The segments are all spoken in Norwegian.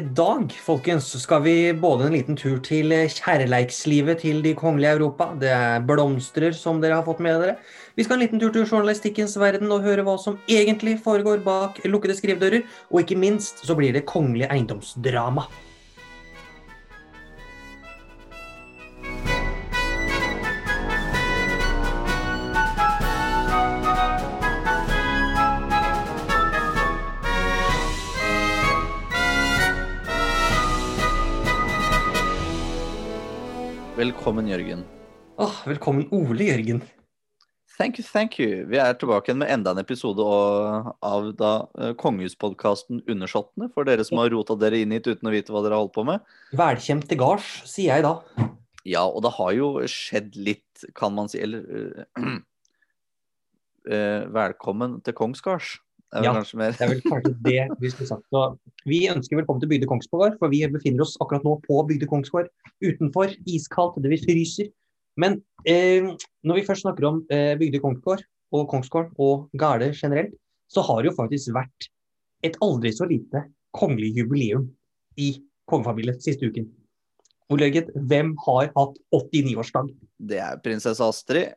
dag, folkens, skal vi både en liten tur til kjærleikslivet til de kongelige Europa. Det er blomstrer som dere har fått med dere. Vi skal en liten tur til journalistikkens verden og høre hva som egentlig foregår bak lukkede skrivedører. Og ikke minst så blir det kongelig eiendomsdrama. Velkommen, Jørgen. Åh, velkommen, Ole Jørgen. Thank you, thank you. Vi er tilbake med enda en episode av, da uh, kongehuspodkasten Undersåttene, for dere som har rota dere inn hit uten å vite hva dere har holdt på med. Velkjent til gards, sier jeg da. Ja, og det har jo skjedd litt, kan man si, eller uh, uh, Velkommen til kongsgards. Det er, ja, det er vel kanskje det vi skulle sagt. Så vi ønsker velkommen til Bygde Kongsgård, for vi befinner oss akkurat nå på Bygde Kongsgård. Utenfor, iskaldt, det vi fryser. Men eh, når vi først snakker om eh, Bygde Kongsgård og Kongsgård og Gale generelt, så har det jo faktisk vært et aldri så lite kongelig jubileum i kongefamilien siste uken. Hvor, hvem har hatt 89-årsdag? Det er prinsesse Astrid.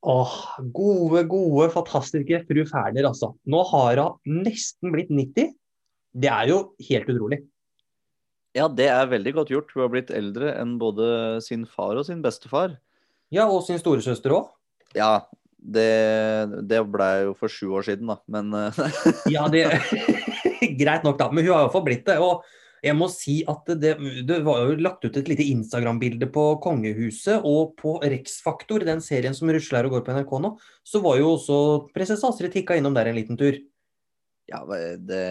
Åh, gode, gode, fantastiske fru Ferner, altså. Nå har hun nesten blitt 90. Det er jo helt utrolig. Ja, det er veldig godt gjort. Hun har blitt eldre enn både sin far og sin bestefar. Ja, og sin storesøster òg. Ja, det, det blei jo for sju år siden, da, men eh, Ja, det Greit nok, da. Men hun har iallfall blitt det. Og jeg må si at det, det var jo lagt ut et lite Instagram-bilde på kongehuset, og på Rex-Faktor, den serien som rusler og går på NRK nå, så var jo også prinsesse Astrid tikka innom der en liten tur. Ja, det,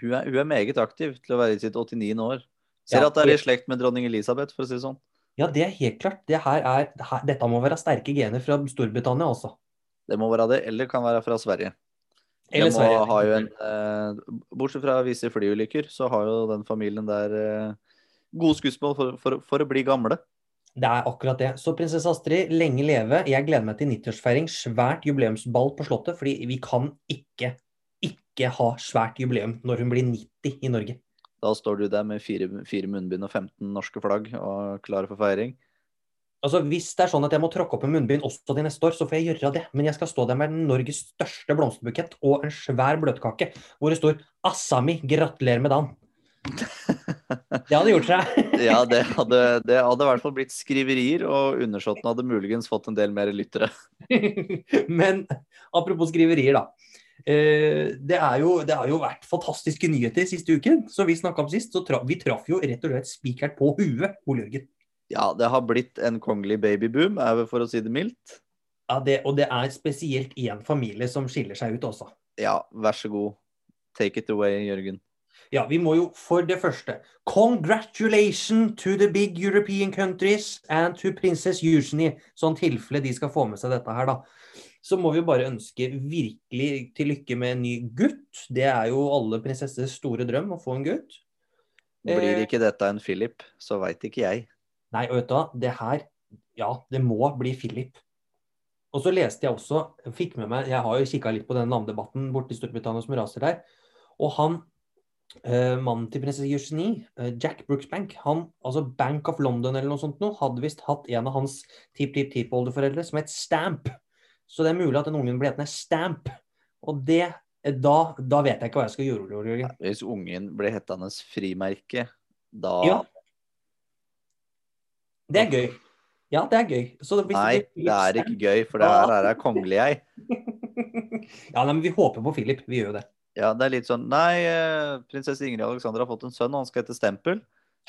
hun, er, hun er meget aktiv til å være i sitt 89. år. Ser ja, at det er i slekt med dronning Elisabeth, for å si det sånn. Ja, det er helt klart. Det er, dette må være sterke gener fra Storbritannia, altså. Det må være det, eller kan være fra Sverige. Sverige. Har jo en, eh, bortsett fra visse flyulykker, så har jo den familien der eh, gode skussmål for, for, for, å bli gamle. Det er akkurat det. Så prinsesse Astrid, lenge leve. Jeg gleder meg til 90-årsfeiring. Svært jubileumsball på Slottet. fordi vi kan ikke, ikke ha svært jubileum når hun blir 90 i Norge. Da står du der med fire, fire munnbind og 15 norske flagg og klar for feiring. Altså, Hvis det er sånn at jeg må tråkke opp med munnbind også til neste år, så får jeg gjøre det. Men jeg skal stå der med Norges største blomsterbukett og en svær bløtkake hvor det står 'Assami, gratulerer med dagen'. Det hadde gjort seg. ja, det hadde, det hadde i hvert fall blitt skriverier, og undersåttene hadde muligens fått en del mer lyttere. Men apropos skriverier, da. Eh, det, er jo, det har jo vært fantastiske nyheter siste uken. Som vi snakka om sist, så tra vi traff jo rett og slett spikeren på huet, Ole Jørgen. Ja, det har blitt en kongelig babyboom, for å si det mildt. Ja, det, og det er spesielt én familie som skiller seg ut også. Ja, vær så god. Take it away, Jørgen. Ja, vi må jo for det første Congratulations to the big European countries and to Princess Eugenie. Sånn tilfelle de skal få med seg dette her, da. Så må vi bare ønske virkelig til lykke med en ny gutt. Det er jo alle prinsessers store drøm å få en gutt. Blir eh, ikke dette en Philip, så veit ikke jeg. Nei, og vet du hva, det her Ja, det må bli Philip. Og så leste jeg også, fikk med meg, jeg har jo kikka litt på den navnedebatten borte i Storbritannia som raser der. Og han, eh, mannen til prinsesse Eugenie, eh, Jack Brooksbank, han, altså Bank of London eller noe sånt noe, hadde visst hatt en av hans tipp-tipp-tippoldeforeldre som het Stamp. Så det er mulig at den ungen ble hetende Stamp. Og det, da, da, vet jeg ikke hva jeg skal gjøre. Hvis ungen ble hetende frimerke, da ja. Det er gøy. Ja, det er gøy. nei, det er ikke gøy, for det her er kongelig, jeg. ja, nei, men vi håper på Philip. Vi gjør det. Ja, det er litt sånn Nei, eh, prinsesse Ingrid Alexandra har fått en sønn, og han skal hete Stempel.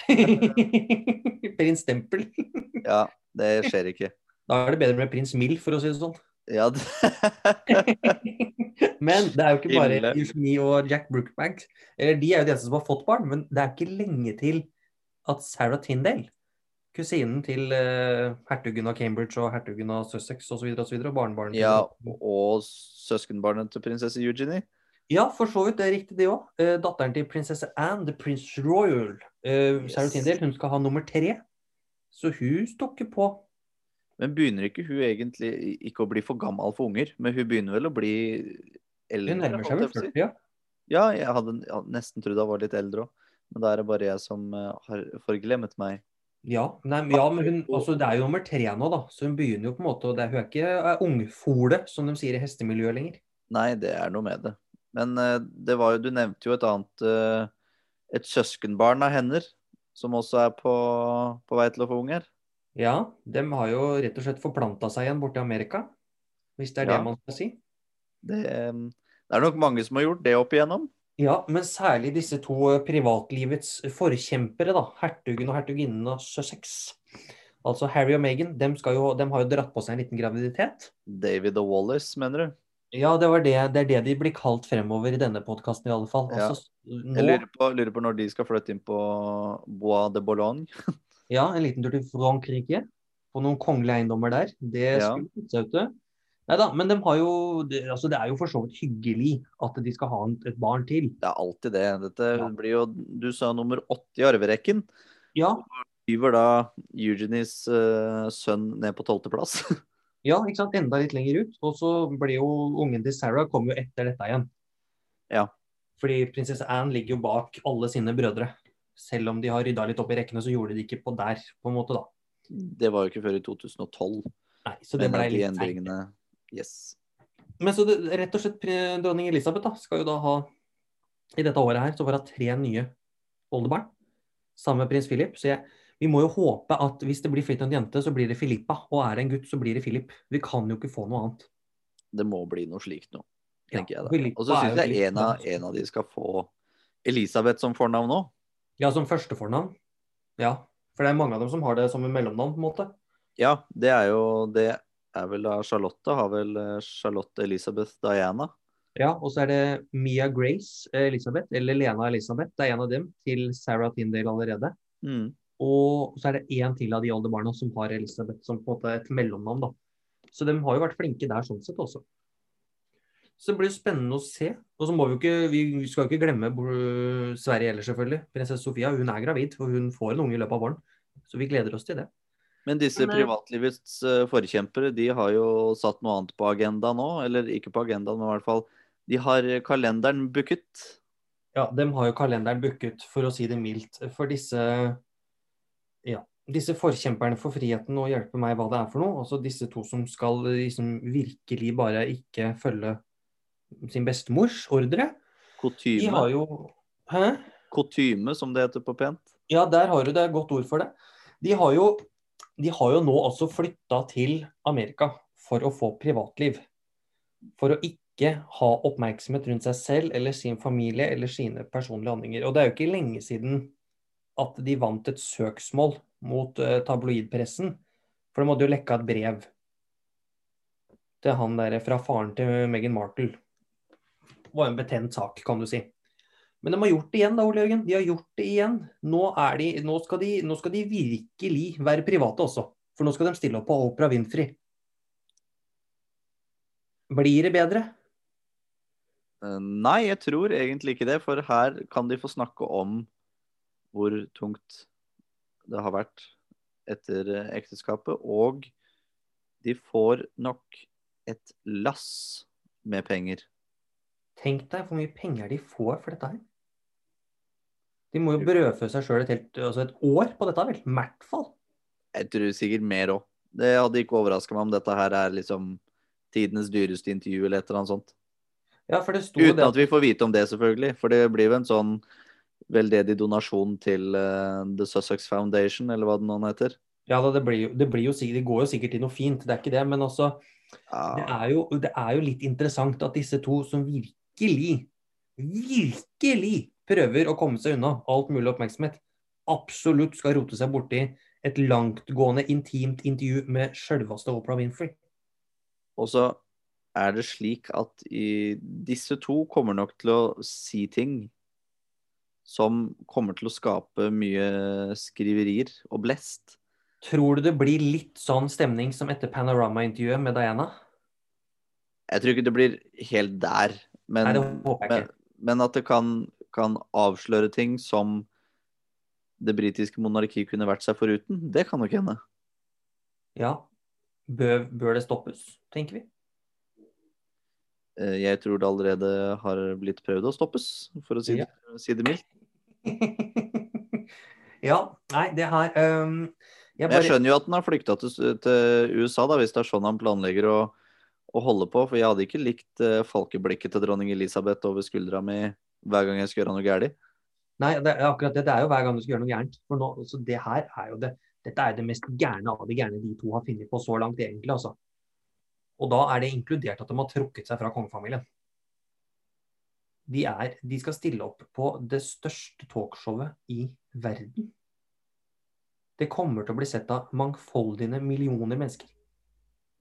prins Stempel. ja, det skjer ikke. Da er det bedre med prins Mild, for å si det sånn. Ja, det... men det er jo ikke bare Eugenie og Jack Brookbank. Eller de er jo de eneste som har fått barn, men det er ikke lenge til at Sarah Tindale kusinen til uh, hertugen av Cambridge og hertugen av Sussex osv. Og, så videre, og barnebarnet Ja, og søskenbarnet til prinsesse Eugenie? Ja, for så vidt. Det er riktig, det òg. Uh, datteren til prinsesse Anne, the Prince Royal, uh, yes. Sarah hun skal ha nummer tre. Så hun stokker på. Men begynner ikke hun egentlig ikke å bli for gammel for unger? Men hun begynner vel å bli eldre? Hun nærmer seg vel 40, ja. Ja, jeg hadde, jeg nesten trodd hun var litt eldre òg. Men da er det bare jeg som har forglemmet meg. Ja, nei, ja men hun, altså, det er jo nummer tre nå, da. Så hun begynner jo på en måte og det, Hun er ikke ungfole, som de sier i hestemiljøet lenger. Nei, det er noe med det. Men uh, det var jo, du nevnte jo et annet uh, Et søskenbarn av hender, som også er på, på vei til å få unger. Ja, de har jo rett og slett forplanta seg igjen borte i Amerika. Hvis det er ja. det man skal si. Det, det, er nok mange som har gjort det opp igjennom. Ja, men særlig disse to eh, privatlivets forkjempere, da. Hertugen og hertuginnen av Sussex. Altså Harry og Meghan, dem, jo, dem, har jo dratt på seg en liten graviditet. David og Wallace, mener du? Ja, det, det, det, er det de blir kalt fremover i denne podkasten, i alle fall. Altså, ja. nå... Jeg lurer på, lurer på, når de skal flytte inn på Bois de Boulogne. ja, en liten tur til Frankrike. På noen kongelige eiendommer der. Det skulle ja. seg ut. Nei da, men de har jo, altså det er jo for så vidt hyggelig at de skal ha et barn til. Det er alltid det. Dette ja. blir jo Du sa nummer åtte i arverekken. Ja. Skyver da Eugenies uh, sønn ned på tolvteplass. ja, ikke sant. Enda litt lenger ut. Og så blir jo ungen til Sarah kommer jo etter dette igjen. Ja. Fordi prinsesse Anne ligger jo bak alle sine brødre. Selv om de har rydda litt opp i rekkene, så gjorde de ikke på der, på en måte, da. Det var jo ikke før i 2012. Nei, så det ble litt seint. Yes. Men så det, rett og slett dronning Elisabeth da, skal jo da ha I dette året her så får hun tre nye oldebarn sammen med prins Philip. Så jeg, vi må jo håpe at hvis det blir fritt en jente, så blir det Filippa. Og er det en gutt, så blir det Philip. Vi kan jo ikke få noe annet. Det må bli noe slikt nå, tenker ja, jeg da. Og så syns jeg en av, en av de skal få Elisabeth som fornavn nå. Ja, som første fornavn. Ja. For det er mange av dem som har det som en mellomnavn, på en måte. Ja, det er jo det er vel da Charlotte, har vel eh, Charlotte Elisabeth Diana. Ja, og så er det Mia Grace Elisabeth, eller Lena Elisabeth, det er en av dem, til Sarah Tindale allerede. Mm. Og så er det én til av de oldebarna som har Elisabeth som på en måte et mellomnavn. da. Så de har jo vært flinke der sånn sett også. Så det blir spennende å se. Og så må vi jo ikke, vi skal jo ikke glemme Sverige heller, selvfølgelig. Prinsesse Sofia hun er gravid, og hun får en unge i løpet av våren. Så vi gleder oss til det. Men disse men, privatlivets uh, forkjempere de har jo satt noe annet på agenda nå. Eller ikke på agendaen, men i hvert fall De har kalenderen booket. Ja, de har jo kalenderen booket, for å si det mildt. For disse ja, disse forkjemperne for friheten og hjelpe meg hva det er for noe. Altså disse to som skal liksom virkelig bare ikke følge sin bestemors ordre. Kutyme. De har jo Hæ? Kutyme, som det heter på pent. Ja, der har du det. Godt ord for det. De har jo de har jo nå også flytta til Amerika for å få privatliv. For å ikke ha oppmerksomhet rundt seg selv eller sin familie eller sine personlige handlinger. Og det er jo ikke lenge siden at de vant et søksmål mot uh, tabloidpressen. For de hadde jo lekka et brev til han der fra faren til Meghan Markle. Det var en betent sak, kan du si. Men de har gjort det igjen, da, Ole Jørgen. De har gjort det igjen. Nå, de, nå, skal de, nå, skal de, virkelig være private også. For nå skal de stille opp på Opera Winfrey. Blir det bedre? Eh, nei, jeg tror egentlig ikke det. For her kan de få snakke om hvor tungt det har vært etter ekteskapet. Og de får nok et lass med penger. Tenk deg hvor mye penger de får for dette her. De må jo brødfø seg sjøl et, altså et år på dette, vel? I hvert fall. Jeg tror sikkert mer òg. Det hadde ikke overraska meg om dette her er liksom tidenes dyreste intervju eller et eller annet sånt. Ja, Uten det at vi får vite om det, selvfølgelig. For det blir jo en sånn veldedig donasjon til uh, The Sussex Foundation, eller hva det nå heter. Ja, da, det, blir jo, det, blir jo, det går jo sikkert til noe fint, det er ikke det. Men også, ja. det, er jo, det er jo litt interessant at disse to som virkelig, virkelig prøver å komme seg unna alt mulig oppmerksomhet, absolutt skal rote seg borti et langtgående, intimt intervju med sjølveste Oprah Winfrey. Og så er det slik at i, disse to kommer nok til å si ting som kommer til å skape mye skriverier og blest. Tror du det blir litt sånn stemning som etter Panorama-intervjuet med Diana? Jeg tror ikke det blir helt der, men, Nei, men, men at det kan kan avsløre ting som det britiske monarkiet kunne vært seg foruten. Det kan nok hende. Ja. Bør, bør, det stoppes, tenker vi? Eh, jeg tror det allerede har blitt prøvd å stoppes, for å si, ja. si det mildt. ja, nei, det her um, jeg, bare... jeg, skjønner jo at han har flykta til, til, USA, da, hvis det er sånn han planlegger å, å holde på. For jeg hadde ikke likt uh, falkeblikket til dronning Elisabeth over skuldra mi hver gang jeg skal gjøre noe galt. Nei, det er akkurat det. Det er jo hver gang du skal gjøre noe gærent. For nå, så det her er jo det Dette er det mest gærne av det gærne de to har funnet på så langt, egentlig. altså. Og da er det inkludert at de har trukket seg fra kongefamilien. De, er, de skal stille opp på det største talkshowet i verden. Det kommer til å bli sett av mangfoldige millioner mennesker.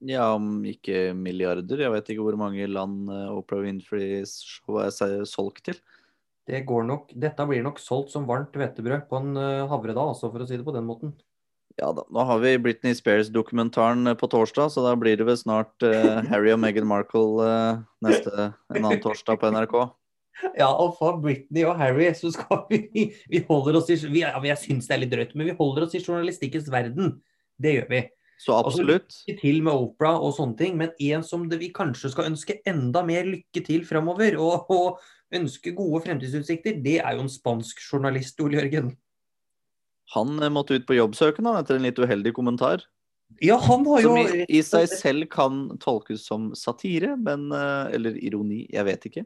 Ja, om ikke milliarder. Jeg vet ikke hvor mange land eh, Oprah Winfreys show er solgt til. Det går nok, Dette blir nok solgt som varmt hvetebrød på en havre havredag, altså, for å si det på den måten. Ja da. Nå har vi Britney Spears-dokumentaren eh, på torsdag, så da blir det vel snart uh, Harry og Meghan Markle uh, neste en annen torsdag på NRK. Ja, og for Britney og Harry så skal vi Vi holder oss i vi, Jeg syns det er litt drøyt, men vi holder oss i journalistikkens verden. Det gjør vi. Så absolutt. Altså, lykke til med Opera og sånne ting, men en som det vi kanskje skal ønske enda mer lykke til framover, og, og ønske gode fremtidsutsikter, det er jo en spansk journalist, Ole Jørgen. Han eh, måtte ut på jobbsøken etter en litt uheldig kommentar. Ja, han har jo... Som i, i seg selv kan tolkes som satire, men eh, Eller ironi, jeg vet ikke.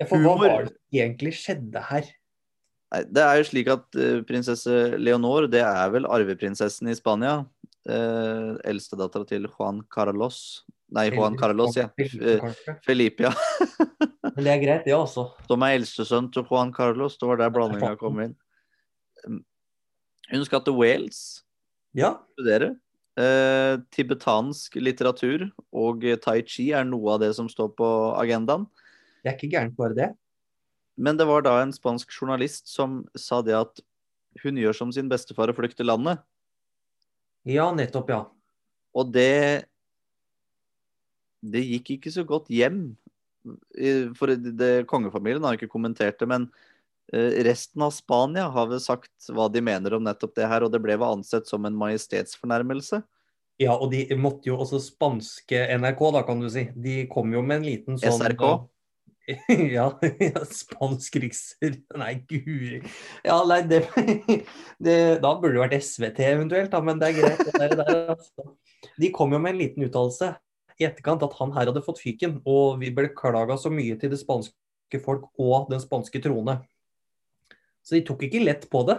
Ja, for hva var det egentlig skjedde her? Det er jo slik at uh, prinsesse Leonor, det er vel arveprinsessen i Spania. Uh, Eldstedattera til Juan Carlos. Nei, Juan Carlos, ja. Felipe, ja. Men det er greit, det også. Som er eldstesønn til Juan Carlos. Det var der blandinga kom inn. Hun skal til Wales. Ja. Studere. Eh, tibetansk litteratur og tai chi er noe av det som står på agendaen. Det er ikke gærent bare det. Men det var da en spansk journalist som sa det at hun gjør som sin bestefar å flykte landet. Ja, nettopp, ja. Og det Det gikk ikke så godt hjem. For det, det, kongefamilien har ikke kommentert det, men eh, resten av Spania har vel sagt hva de mener om nettopp det her, og det ble vel ansett som en majestetsfornærmelse. Ja, og de måtte jo også spanske NRK, da, kan du si. De kom jo med en liten sånn SRK? ja, spansk rikser Nei, guri. Ja, nei, det, det, Da burde det vært SVT eventuelt, da, men det er greit. Det der, der, altså. De kom jo med en liten uttalelse i etterkant at han her hadde fått fyken, og vi beklaga så mye til det spanske folk og den spanske trone. Så de tok ikke lett på det.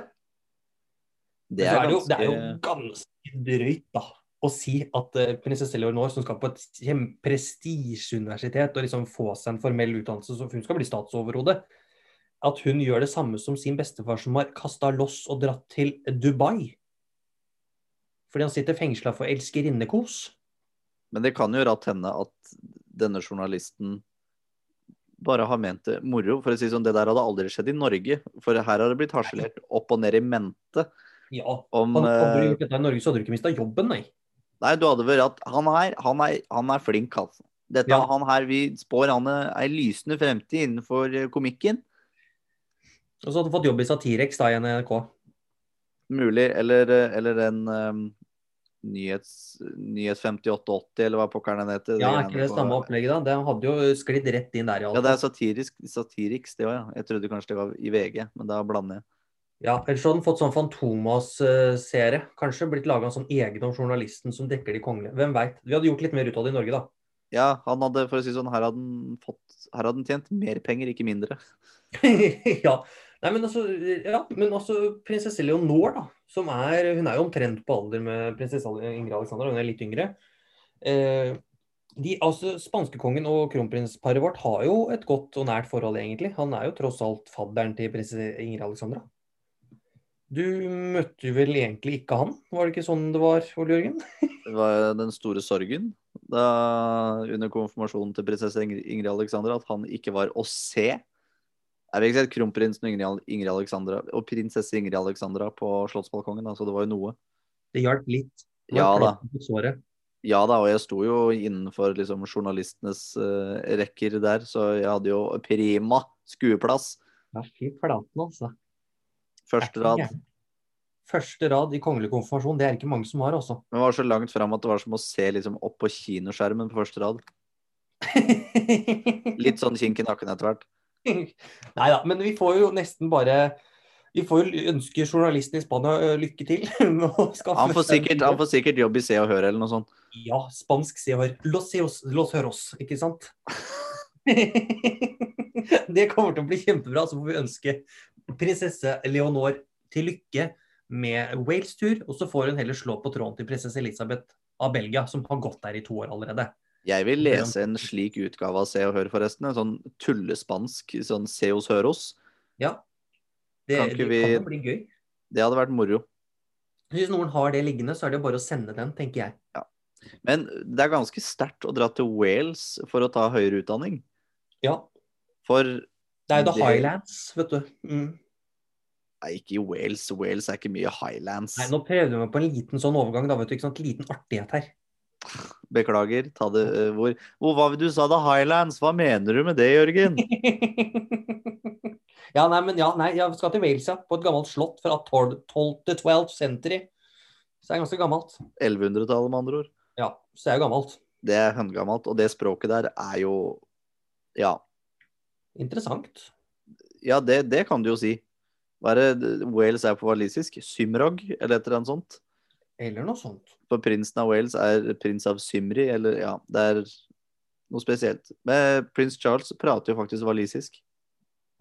Det er, ganske... det er jo ganske drøyt, da å si at uh, prinsesse Leonor, som skal på et prestisjeuniversitet og liksom få seg en formell utdannelse, så hun skal bli statsoverhode, at hun gjør det samme som sin bestefar, som har kasta loss og dratt til Dubai. Fordi han sitter fengsla for elskerinnekos. Men det kan jo ratt hende at denne journalisten bare har ment det moro. For å si sånn, Det der hadde aldri skjedd i Norge. For her har det blitt harselert opp og ned i mente. Ja, om, hadde du eh, gjort dette i Norge, så hadde du ikke mista jobben, nei. Nei, du hadde vært at han her, han er, han er flink, altså. Dette, ja. Han her, Vi spår han ei lysende fremtid innenfor eh, komikken. Og så hadde du fått jobb i Satirex da i NRK. Mulig. Eller, eh, eller en um, nyhets, nyhets 5880, eller hva pokkeren den heter. Ja, er ikke det samme opplegget, da? Det hadde jo sklidd rett inn der. i Ja, det er satirisk, Satiriks, det òg, ja. Jeg trodde kanskje det var i VG, men da blander jeg. Ja, ellers hadde den fått sånn Fantomas-serie. Kanskje blitt laga en sånn egen om journalisten som dekker de kongelige. Hvem veit. Vi hadde gjort litt mer ut av det i Norge, da. Ja, han hadde, for å si sånn, her hadde han fått Her hadde han tjent mer penger, ikke mindre. ja. Nei, men altså, ja, men altså prinsesse Leonor, da. Som er Hun er jo omtrent på alder med prinsesse Ingrid Alexandra, hun er litt yngre. Eh, de, altså, Spanskekongen og kronprinsparet vårt har jo et godt og nært forhold, egentlig. Han er jo tross alt fadderen til prinsesse Ingrid Alexandra. Du møtte vel egentlig ikke han, var det ikke sånn det var, Ole Jørgen? det var den store sorgen da, under konfirmasjonen til prinsesse Ingrid Alexandra at han ikke var å se. Jeg vil ikke si kronprinsen Ingrid, Ingrid Alexandra og prinsesse Ingrid Alexandra på Slottsbalkongen, så det var jo noe. Det hjalp litt. Det ja da. Ja da, og jeg sto jo innenfor liksom, journalistenes uh, rekker der, så jeg hadde jo prima skueplass. Ja, fy flaten, altså. Første rad. Første rad i kongelig konfirmasjon, det er ikke mange som har, altså. Men det var så langt fram at det var som å se liksom, opp på kinoskjermen på første rad. Litt sånn kink i nakken etter hvert. Nei da, men vi får jo nesten bare Vi får jo ønske journalisten i Spania lykke til Han får, sikkert, han får sikkert jobb i Se og Hør eller noe sånt. Ja, spansk se og hør. Los seos, los høros, ikke sant? det kommer til å bli kjempebra. Så får vi ønske prinsesse Leonor til lykke med Wales-tur. Og så får hun heller slå på tråden til prinsesse Elisabeth av Belgia, som har gått der i to år allerede. Jeg vil lese en slik utgave av Se og Hør, forresten. En sånn tullespansk sånn Seos Høros. Ja. Det, Kan det vi... kan bli gøy. Det hadde vært moro. Hvis noen har det liggende, så er det jo bare å sende den, tenker jeg. Men det er ganske sterkt å dra til Wales for å ta høyere utdanning. Ja. For Det er jo The Det- Highlands, vet du. Mm. Nei, ikke i Wales. Wales er ikke mye highlands. Nei, nå prøvde vi meg på en liten sånn overgang, da, vet du. Ikke sant? Liten artighet her. Beklager. Ta det uh, hvor, hvor var det du sa da, Highlands? Hva mener du med det, Jørgen? ja, nei, men ja, nei, jeg skal til Wales, ja. På et gammelt slott fra 12. til 12th century. Så det er ganske gammelt. 1100-tallet, med andre ord. Ja, så det er jo gammelt. Det er høngammelt. Og det språket der er jo Ja. Interessant. Ja, det, det kan du jo si. Hva er det Wales er på walisisk? Symrog, eller et eller annet sånt? Eller noe sånt. For prinsen av Wales er prins av Symri, eller ja, det er noe spesielt. Men prins Charles prater jo faktisk walisisk.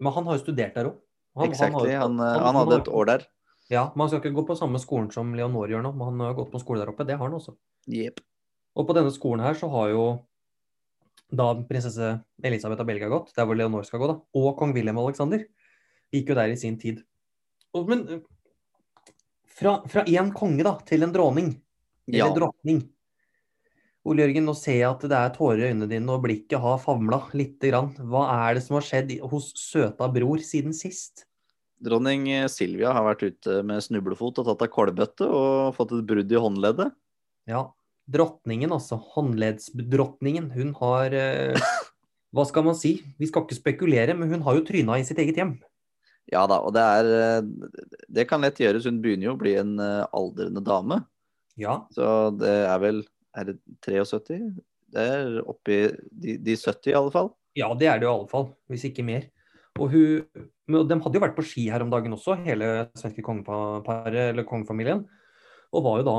Men han har jo studert der òg. Exactly. Han, han, han hadde et år der. Ja, Man skal ikke gå på samme skolen som Leonor gjør nå, men han har gått på skole der oppe. Det har han også. Yep. Og på denne skolen her så har jo da prinsesse Elisabeth av Belgia har gått, der hvor Leonor skal gå, da, og kong Wilhelm Alexander gikk jo der i sin tid. Og, men eh, fra, én konge da, til en dronning, Ja. eller dronning Ole Jørgen, nå ser jeg at det er tårer i øynene dine, og blikket har famla lite grann. Hva er det som har skjedd hos søta bror siden sist? Dronning Silvia har vært ute med snublefot og tatt av kålbøtte og fått et brudd i håndleddet. Ja, drottningen altså, håndleddsdrottningen, hun har eh, Hva skal man si? Vi skal ikke spekulere, men hun har jo tryna i sitt eget hjem. Ja da, og det er eh, Det kan lett gjøres. Hun begynner jo å bli en eh, aldrende dame. Ja, Så det er vel Er det 73? Det er oppi de, de 70 i alle fall. ja det er det jo i alle fall, hvis ikke mer. Og hun, de hadde jo vært på ski her om dagen også, hele svenske kongeparet, eller kongefamilien. Og var jo da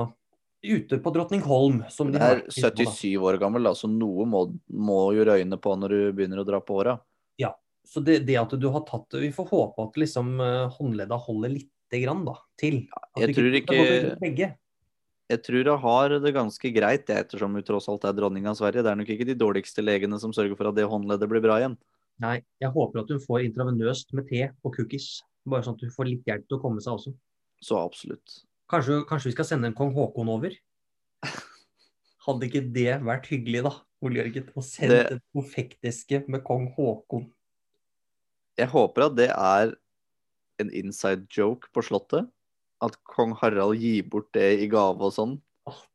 ute på Drottningholm. Som de er vært i nå, da. 77 år gammel, da, så noe må, må jo røyne på når du begynner å dra på åra. Så det, det at du har tatt Vi får håpe at liksom eh, håndledda holder lite grann da, til. At Jeg tror ikke, ikke-. Jeg tror hun har det ganske greit, ettersom hun tross alt er dronning av Sverige. Det er nok ikke de dårligste legene som sørger for at det håndleddet blir bra igjen. Nei, jeg håper at hun får intravenøst med te og cookies. Bare sånn at hun får litt hjelp til å komme seg også. Så absolutt. Kanskje, kanskje vi skal sende en kong Haakon over? Hadde ikke det vært hyggelig, da? Ole Jørgen, å sende Det- et profekteske med kong Haakon. Jeg håper at det er en inside joke på Slottet. At kong Harald gir bort det i gave og sånn.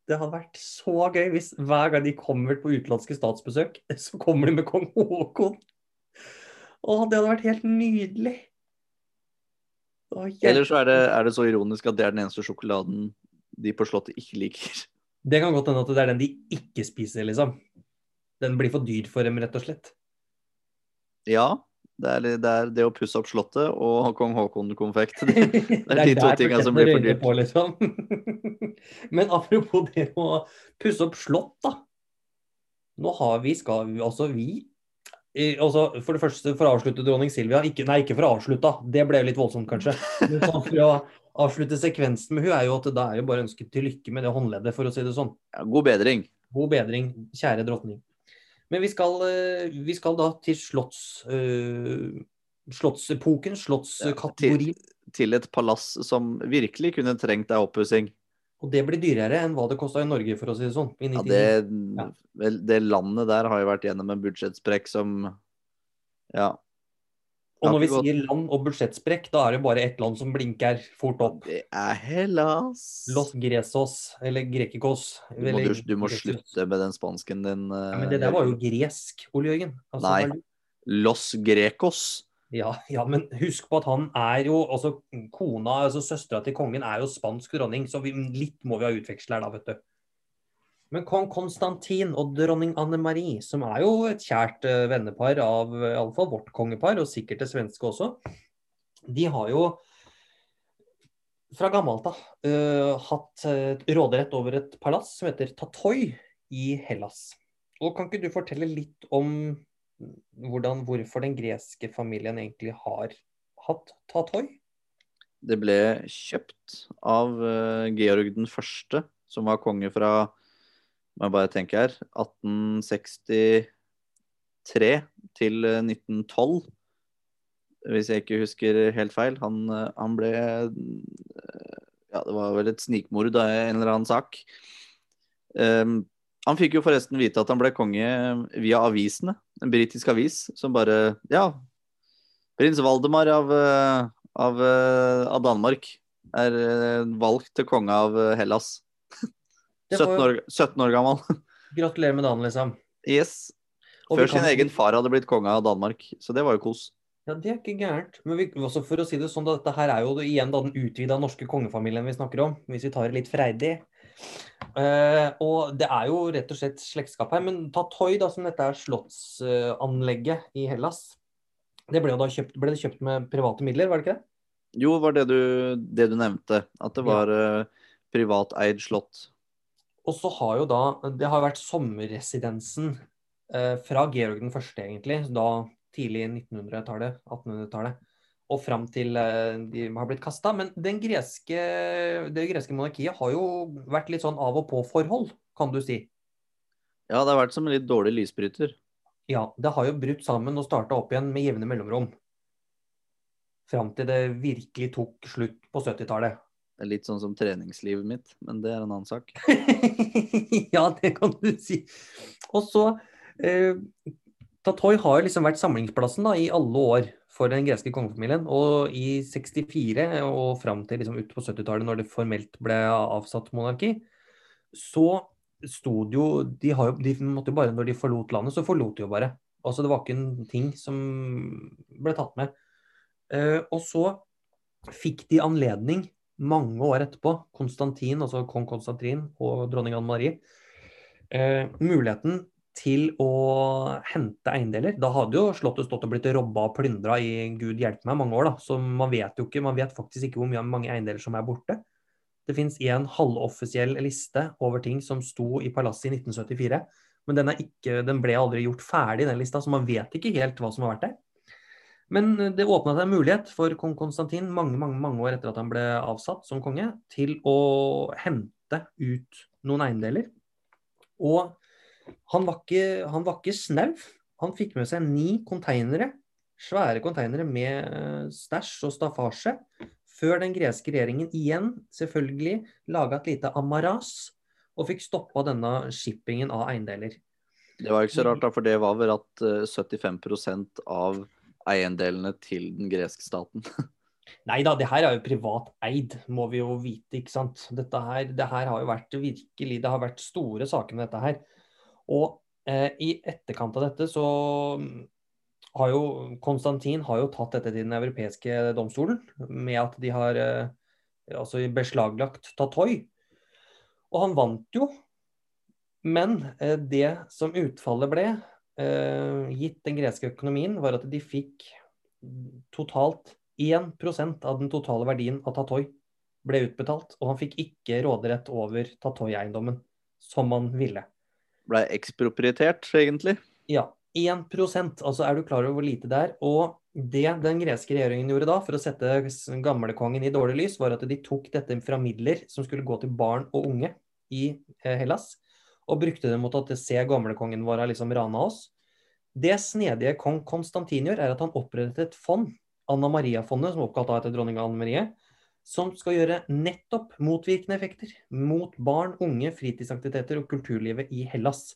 Det hadde vært så gøy hvis hver gang de kommer på utenlandske statsbesøk, så kommer de med kong Haakon. Åh, det hadde vært helt nydelig. Eller så er det, er det så ironisk at det er den eneste sjokoladen de på Slottet ikke liker. Det kan godt hende at det er den de ikke spiser, liksom. Den blir for dyr for dem, rett og slett. Ja, det er det, er det å pusse opp Slottet og kong Haakon-konfekt. Det, Det er de to tingene som blir for dyrt. På, liksom. Men apropos det å pusse opp slott, da. Nå har vi, skal vi, altså vi altså For det første, for å avslutte dronning Silvia ikke, Nei, ikke for å avslutte, det ble litt voldsomt, kanskje. Men for å avslutte sekvensen med hun er jo at da er jo bare ønsket til lykke med det håndleddet, for å si det sånn. Ja, god bedring. God bedring, kjære dronning. Men vi skal, eh, vi skal da til slotts, Uh, slottsepoken, slottskategorien. Til et palass som virkelig kunne trengt ei oppussing. Og det blir dyrere enn hva det kosta i Norge, for å si det sånn. Ja, det, Ja. vel, det landet der har jo vært gjennom en budsjettsprekk som Ja. Og når vi sier land og budsjettsprekk, da er det bare ett land som blinker fort opp. Det er Hellas. Los Gresos, eller Grekikos. Du må, du, du må slutte med den spansken din. Ja, eh, men det der var jo gresk, Ole Jørgen. Altså, Nei. Los Grecos. Ja, ja, men husk på at han er jo altså Kona, altså søstera til kongen, er jo spansk dronning, så vi, litt må vi ha utveksla her, da, vet du. Men kong Konstantin og dronning Anne Marie, som er jo et kjært eh, vennepar av uh, iallfall vårt kongepar, og sikkert det svenske også, de har jo fra gammelt av uh, hatt eh, råderett over et palass som heter Tatoi i Hellas. Og Kan ikke du fortelle litt om hvordan, hvorfor den greske familien egentlig har hatt Tatoi? Det ble kjøpt av eh, Georg den første, som var konge fra må jeg bare tenke her 1863 til eh, 1912. Hvis jeg ikke husker helt feil. Han, eh, han ble Ja, det var vel et snikmord av en eller annen sak. Um, han fikk jo forresten vite at han ble konge via avisene. En britisk avis som bare Ja, prins Valdemar av, av, av Danmark er valgt til konge av Hellas. 17 år, 17 år gammel. Gratulerer med dagen, liksom. Yes. Før sin egen far hadde blitt konge av Danmark, så det var jo kos. Ja, det er ikke gærent. Men vi, også for å si det sånn, dette her er jo igjen da den utvida norske kongefamilien vi snakker om, hvis vi tar det litt freidig. Uh, og det er jo rett og slett slektskap her. Men Tatoi, da, som dette er slottsanlegget uh, i Hellas, det ble kjøpt, ble det kjøpt med private midler, var det ikke det? Jo, det var det du, det du nevnte. At det var ja. uh, privateid slott. Og så har jo da Det har vært sommerresidensen uh, fra Georg den første, egentlig. Da tidlig 1900-tallet, 1800-tallet. Og fram til eh, de har blitt kasta. Men greske, det greske monarkiet har jo vært litt sånn av og på-forhold, kan du si. Ja, det har vært som en litt dårlig lysbryter. Ja, det har jo brutt sammen og starta opp igjen med jevne mellomrom. Fram til det virkelig tok slutt på 70-tallet. Det er litt sånn som treningslivet mitt, men det er en annen sak. ja, det kan du si. Og så eh, Tatoi har liksom vært samlingsplassen da, i alle år for den greske kongefamilien. Og i 64 og fram til liksom ut på 70-tallet, når det formelt ble avsatt monarki, så sto det jo de, har de måtte jo bare, Når de forlot landet, så forlot de jo bare. Altså Det var ikke en ting som ble tatt med. Eh, og så fikk de anledning mange år etterpå, Konstantin, altså kong Konstantin og dronning Anne Marie, eh, muligheten til å hente eiendeler. Da hadde jo Slottet stått og blitt robba og plyndra i gud hjelpe meg mange år, da. Så man vet jo ikke, man vet faktisk ikke hvor mye, mange eiendeler som er borte. Det fins en halvoffisiell liste over ting som sto i palasset i 1974. Men den, ikke, den ble aldri gjort ferdig, den lista, så man vet ikke helt hva som har vært der. Men det åpna seg en mulighet for kong Konstantin mange, mange, mange år etter at han ble avsatt som konge, til å hente ut noen eiendeler. Og han var ikke, han var ikke snau. Han fikk med seg ni konteinere, svære konteinere med stæsj og staffasje, før den greske regjeringen igjen selvfølgelig laga et lite amaras og fikk stoppa denne shippingen av eiendeler. Det var ikke så rart, da, for det var vel at 75% av eiendelene til den greske staten. Nei da, det her er jo privat eid, må vi jo vite, ikke sant. Dette her, det her har jo vært virkelig Det har vært store saker med dette her. Og eh, i etterkant av dette så har jo Konstantin har jo tatt dette til den europeiske domstolen med at de har eh, altså beslaglagt Tatoi. Og han vant jo. Men eh, det som utfallet ble, eh, gitt den greske økonomien, var at de fikk totalt 1% av den totale verdien av Tatoi ble utbetalt, og han fikk ikke råderett over Tatoi-eiendommen som han ville. Ble eksproprietert, egentlig? Ja. 1% altså er du klar over hvor lite det er? Og det den greske regjeringen gjorde da, for å sette gamlekongen i dårlig lys, var at de tok dette fra midler som skulle gå til barn og unge i eh, Hellas, og brukte det mot at se gamlekongen vår har liksom rana oss. Det snedige kong Konstantin gjør, er at han opprettet et fond, Anna Maria-fondet, som er oppkalt etter dronning Anne Marie, som skal gjøre nettopp motvirkende effekter mot barn, unge, fritidsaktiviteter og kulturlivet i Hellas.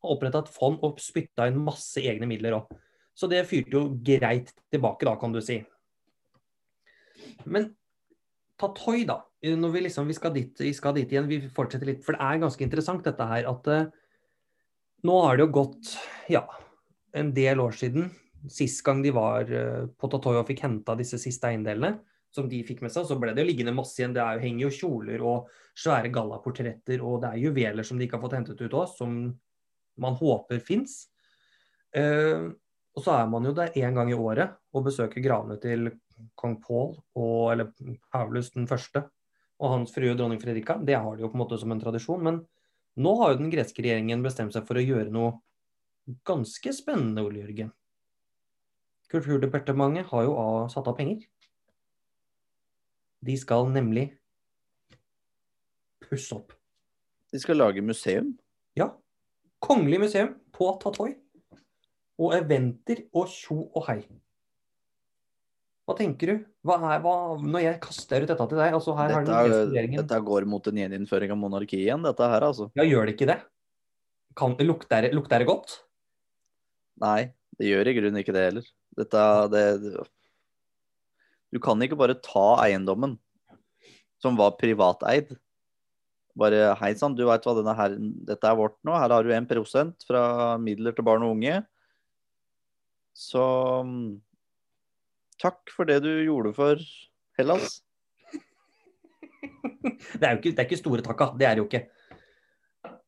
Har oppretta et fond og spytta inn masse egne midler òg. Så det fyrte jo greit tilbake, da, kan du si. Men Tatoi, da. Når vi liksom vi skal, dit, vi skal dit igjen, vi fortsetter litt. For det er ganske interessant dette her at uh, nå har det jo gått ja, en del år siden. Sist gang de var uh, på Tatoi og fikk henta disse siste eiendelene, som de fikk med seg, så ble det jo liggende masse igjen. Det er jo, henger jo kjoler og svære gallaportretter, og det er juveler som de ikke har fått hentet ut òg, som man håper fins. Uh, og så er man jo der én gang i året og besøker gravene til kong Paul, og, eller Paulus den første, og hans frue dronning Fredrika. Det har de jo på en måte som en tradisjon. Men nå har jo den greske regjeringen bestemt seg for å gjøre noe ganske spennende, Ole Jørgen. Kulturdepartementet har jo av- satt av penger. De skal nemlig pusse opp. De skal lage museum. Ja. Kongelig museum på Tatoi. Og eventer og tjo og hei. Hva tenker du? Hva er, hva, når jeg kaster ut dette til deg altså her Dette, er, regjeringen dette går mot en gjeninnføring av monarki igjen, dette her, altså. Ja, gjør det ikke det? Kan, lukter, det- lukter det godt? Nei, det gjør i grunnen ikke det heller. Dette, det, du kan ikke bare ta eiendommen som var privateid. Bare hei sann, du veit hva denne her, dette er vårt nå. Her har du 1% fra midler til barn og unge. Så takk for det du gjorde for Hellas. Det er jo ikke, det er ikke store takka, det er det jo ikke.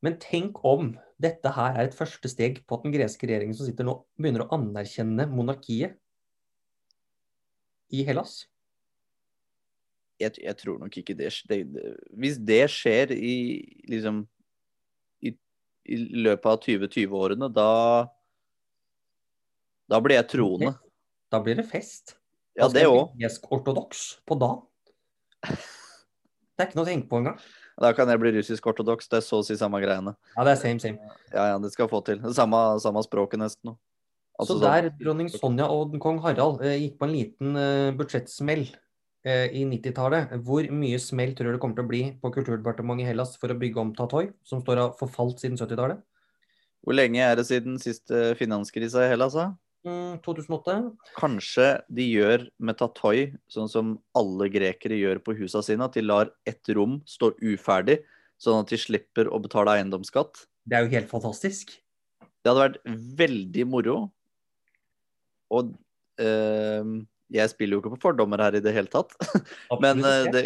Men tenk om dette her er et første steg på at den greske regjeringen som sitter nå, begynner å anerkjenne monarkiet i Hellas. Jeg, jeg tror nok ikke det, det, det Hvis det skjer i liksom i, i løpet av 2020-årene, da Da blir jeg troende. Da blir det fest. Ja, det òg. Gresk-ortodoks på dagen. Det er ikke noe å tenke på engang. Da kan jeg bli russisk-ortodoks. Det er så å si samme greiene. Ja, det er same, same. Ja, ja, det skal få til. Samme, samme språket nesten. nå. Altså, så der dronning Sonja og kong Harald eh, gikk på en liten eh, budsjettsmell eh, i 90-tallet, hvor mye smell tror du det kommer til å bli på Kulturdepartementet i Hellas for å bygge om Tatoi, som står av forfalt siden 70-tallet? Hvor lenge er det siden siste finanskrisa i Hellas? da? Mm, 2008? Kanskje de gjør med Tatoi sånn som alle grekere gjør på husa sine, at de lar ett rom stå uferdig, sånn at de slipper å betale eiendomsskatt. Det er jo helt fantastisk. Det hadde vært veldig moro. Og eh, jeg spiller jo ikke på fordommer her i det hele tatt. Men eh, det,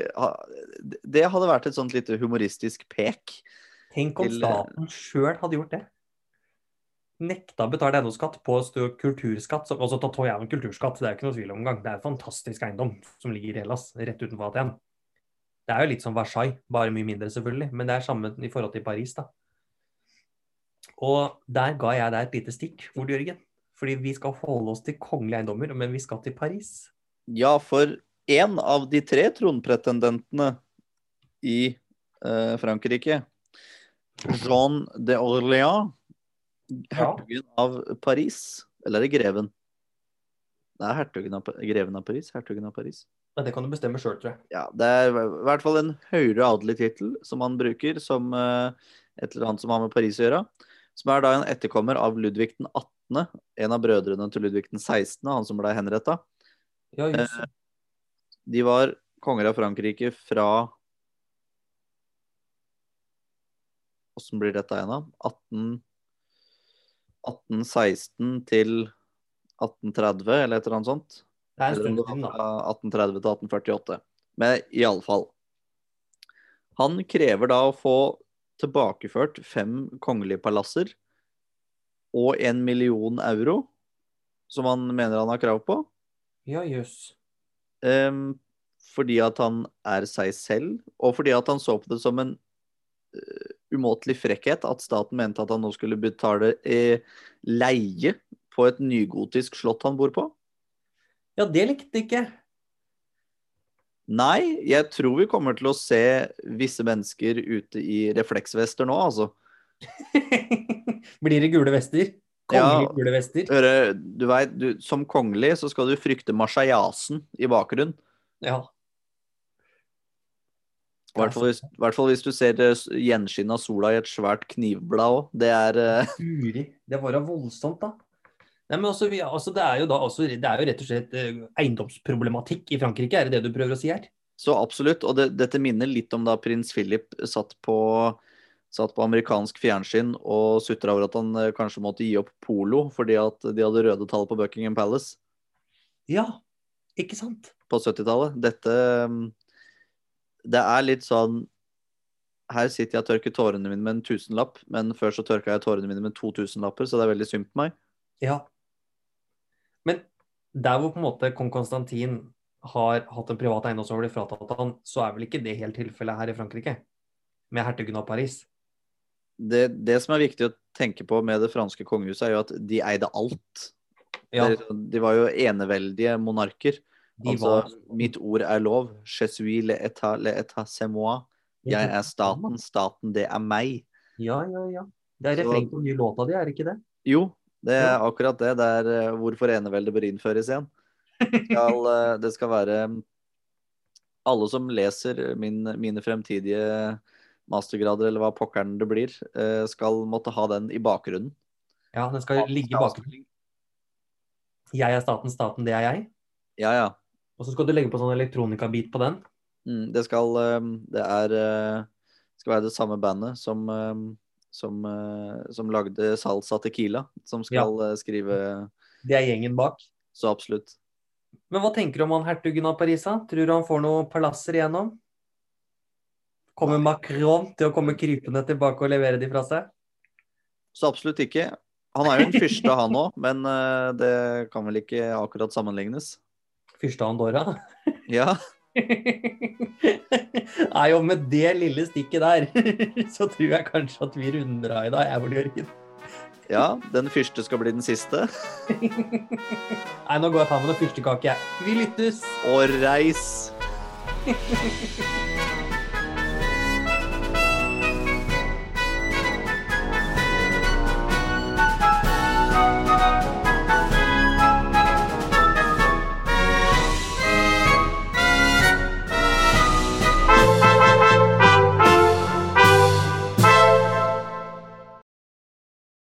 det hadde vært et sånt lite humoristisk pek. Tenk om til- staten sjøl hadde gjort det. Nekta å betale eiendomsskatt på kulturskatt. Altså Tatoi er jo en kulturskatt, det er ikke noe tvil om engang. Det er en fantastisk eiendom som ligger i Hellas, rett utenfor Aten. Det er jo litt som Versailles, bare mye mindre selvfølgelig. Men det er samme i forhold til Paris, da. Og der ga jeg deg et lite stikk, Ole Jørgen. Fordi vi skal holde oss til kongelige eiendommer, men vi skal til Paris. Ja, for én av de tre tronpretendentene i eh, Frankrike, Jean de Orléans, Ja. av Paris Eller er det greven? Det er hertugen av, greven av Paris. Hertugen av Paris. Men det kan du bestemme sjøl, tror jeg. Ja, det er i hvert fall en høyere adelig tittel som han bruker som eh, et eller annet som har med Paris å gjøre. Som er da en etterkommer av Ludvig den 18., en av brødrene til Ludvig den 16., han som ble henretta. Ja, just. De var konger av Frankrike fra Åssen blir dette igjen, da? 18, 1816 til 1830, eller et eller annet sånt. Det er en stund siden, da. 1830 til 1848. Men iallfall. Han krever da å få tilbakeført fem kongelige palasser og en million euro, som han mener han har krav på. Ja, jøss. Ehm, fordi at han er seg selv, og fordi at han så på det som en uh, umåtelig frekkhet at staten mente at han nå skulle betale uh, leie på et nygotisk slott han bor på. Ja, det likte ikke. Nei, jeg tror vi kommer til å se visse mennesker ute i refleksvester nå, altså. Blir det gule vester? Kongelige Ja. gule vester? Høre, du vet, du, som kongelig så skal du frykte marseillasen i bakgrunnen. Ja. I hvert fall hvis, hvert fall hvis du ser eh, gjenskinn av sola i et svært knivblad òg. Det er uh... Det var da voldsomt, da. Nei, men også, vi, altså, det, er jo da, også, det er jo rett og slett eh, eiendomsproblematikk i Frankrike, er det det du prøver å si her? så absolutt. Og det, dette minner litt om da prins Philip satt på, satt på amerikansk fjernsyn og sutra over at han eh, kanskje måtte gi opp polo fordi at de hadde røde tall på Buckingham Palace Ja, ikke sant? på 70-tallet. Dette mm, Det er litt sånn Her sitter jeg og tørker tårene mine med en tusenlapp, men før så tørka jeg tårene mine med to tusenlapper, så det er veldig synd på meg. Ja. Men der hvor på en måte kong Konstantin har hatt en privat eiendom som har blitt fratatt han, så er vel ikke det helt tilfellet her i Frankrike? Med hertugen av Paris. Det, det som er viktig å tenke på med det franske kongehuset, er jo at de eide alt. Ja, De, De var jo eneveldige monarker. de Altså, var mitt ord er lov. Je suis le état, le état c'est moi. Jeg er staten, staten det er meg. Ja, ja, ja. Det er refreng på den nye låta di, er det ikke det? Jo, det er akkurat det. Det er eh, hvorfor eneveldet bør innføres igjen. Det skal, eh, det skal være Alle som leser min, mine fremtidige mastergrader, eller hva pokkeren det blir, eh, skal måtte ha den i bakgrunnen. Ja, den skal ligge i bakgrunnen. Jeg er staten, staten, det er jeg. Ja, ja. Og så skal du legge på sånn elektronikabit på den. Mm, det skal Det er det skal være det samme bandet som som, eh, som lagde Salsa Tequila, som skal ja. skrive Det er gjengen bak. Så absolutt. Men hva tenker du om han hertugen av Parisa? Tror du han får noen palasser igjennom? Kommer Macron til å komme krypende tilbake og levere de fra seg? Så absolutt ikke. Han er jo en fyrste, han òg, men eh, det kan vel ikke akkurat sammenlignes. Fyrste Andorra? Ja, Nei, og med det lille stikket der, så tror jeg kanskje at vi runder av i dag, jeg, og Jørgen. ja, den første skal bli den siste. Nei, nå går jeg og tar med noe fyrstekake, jeg. Vi lyttes! Og reis!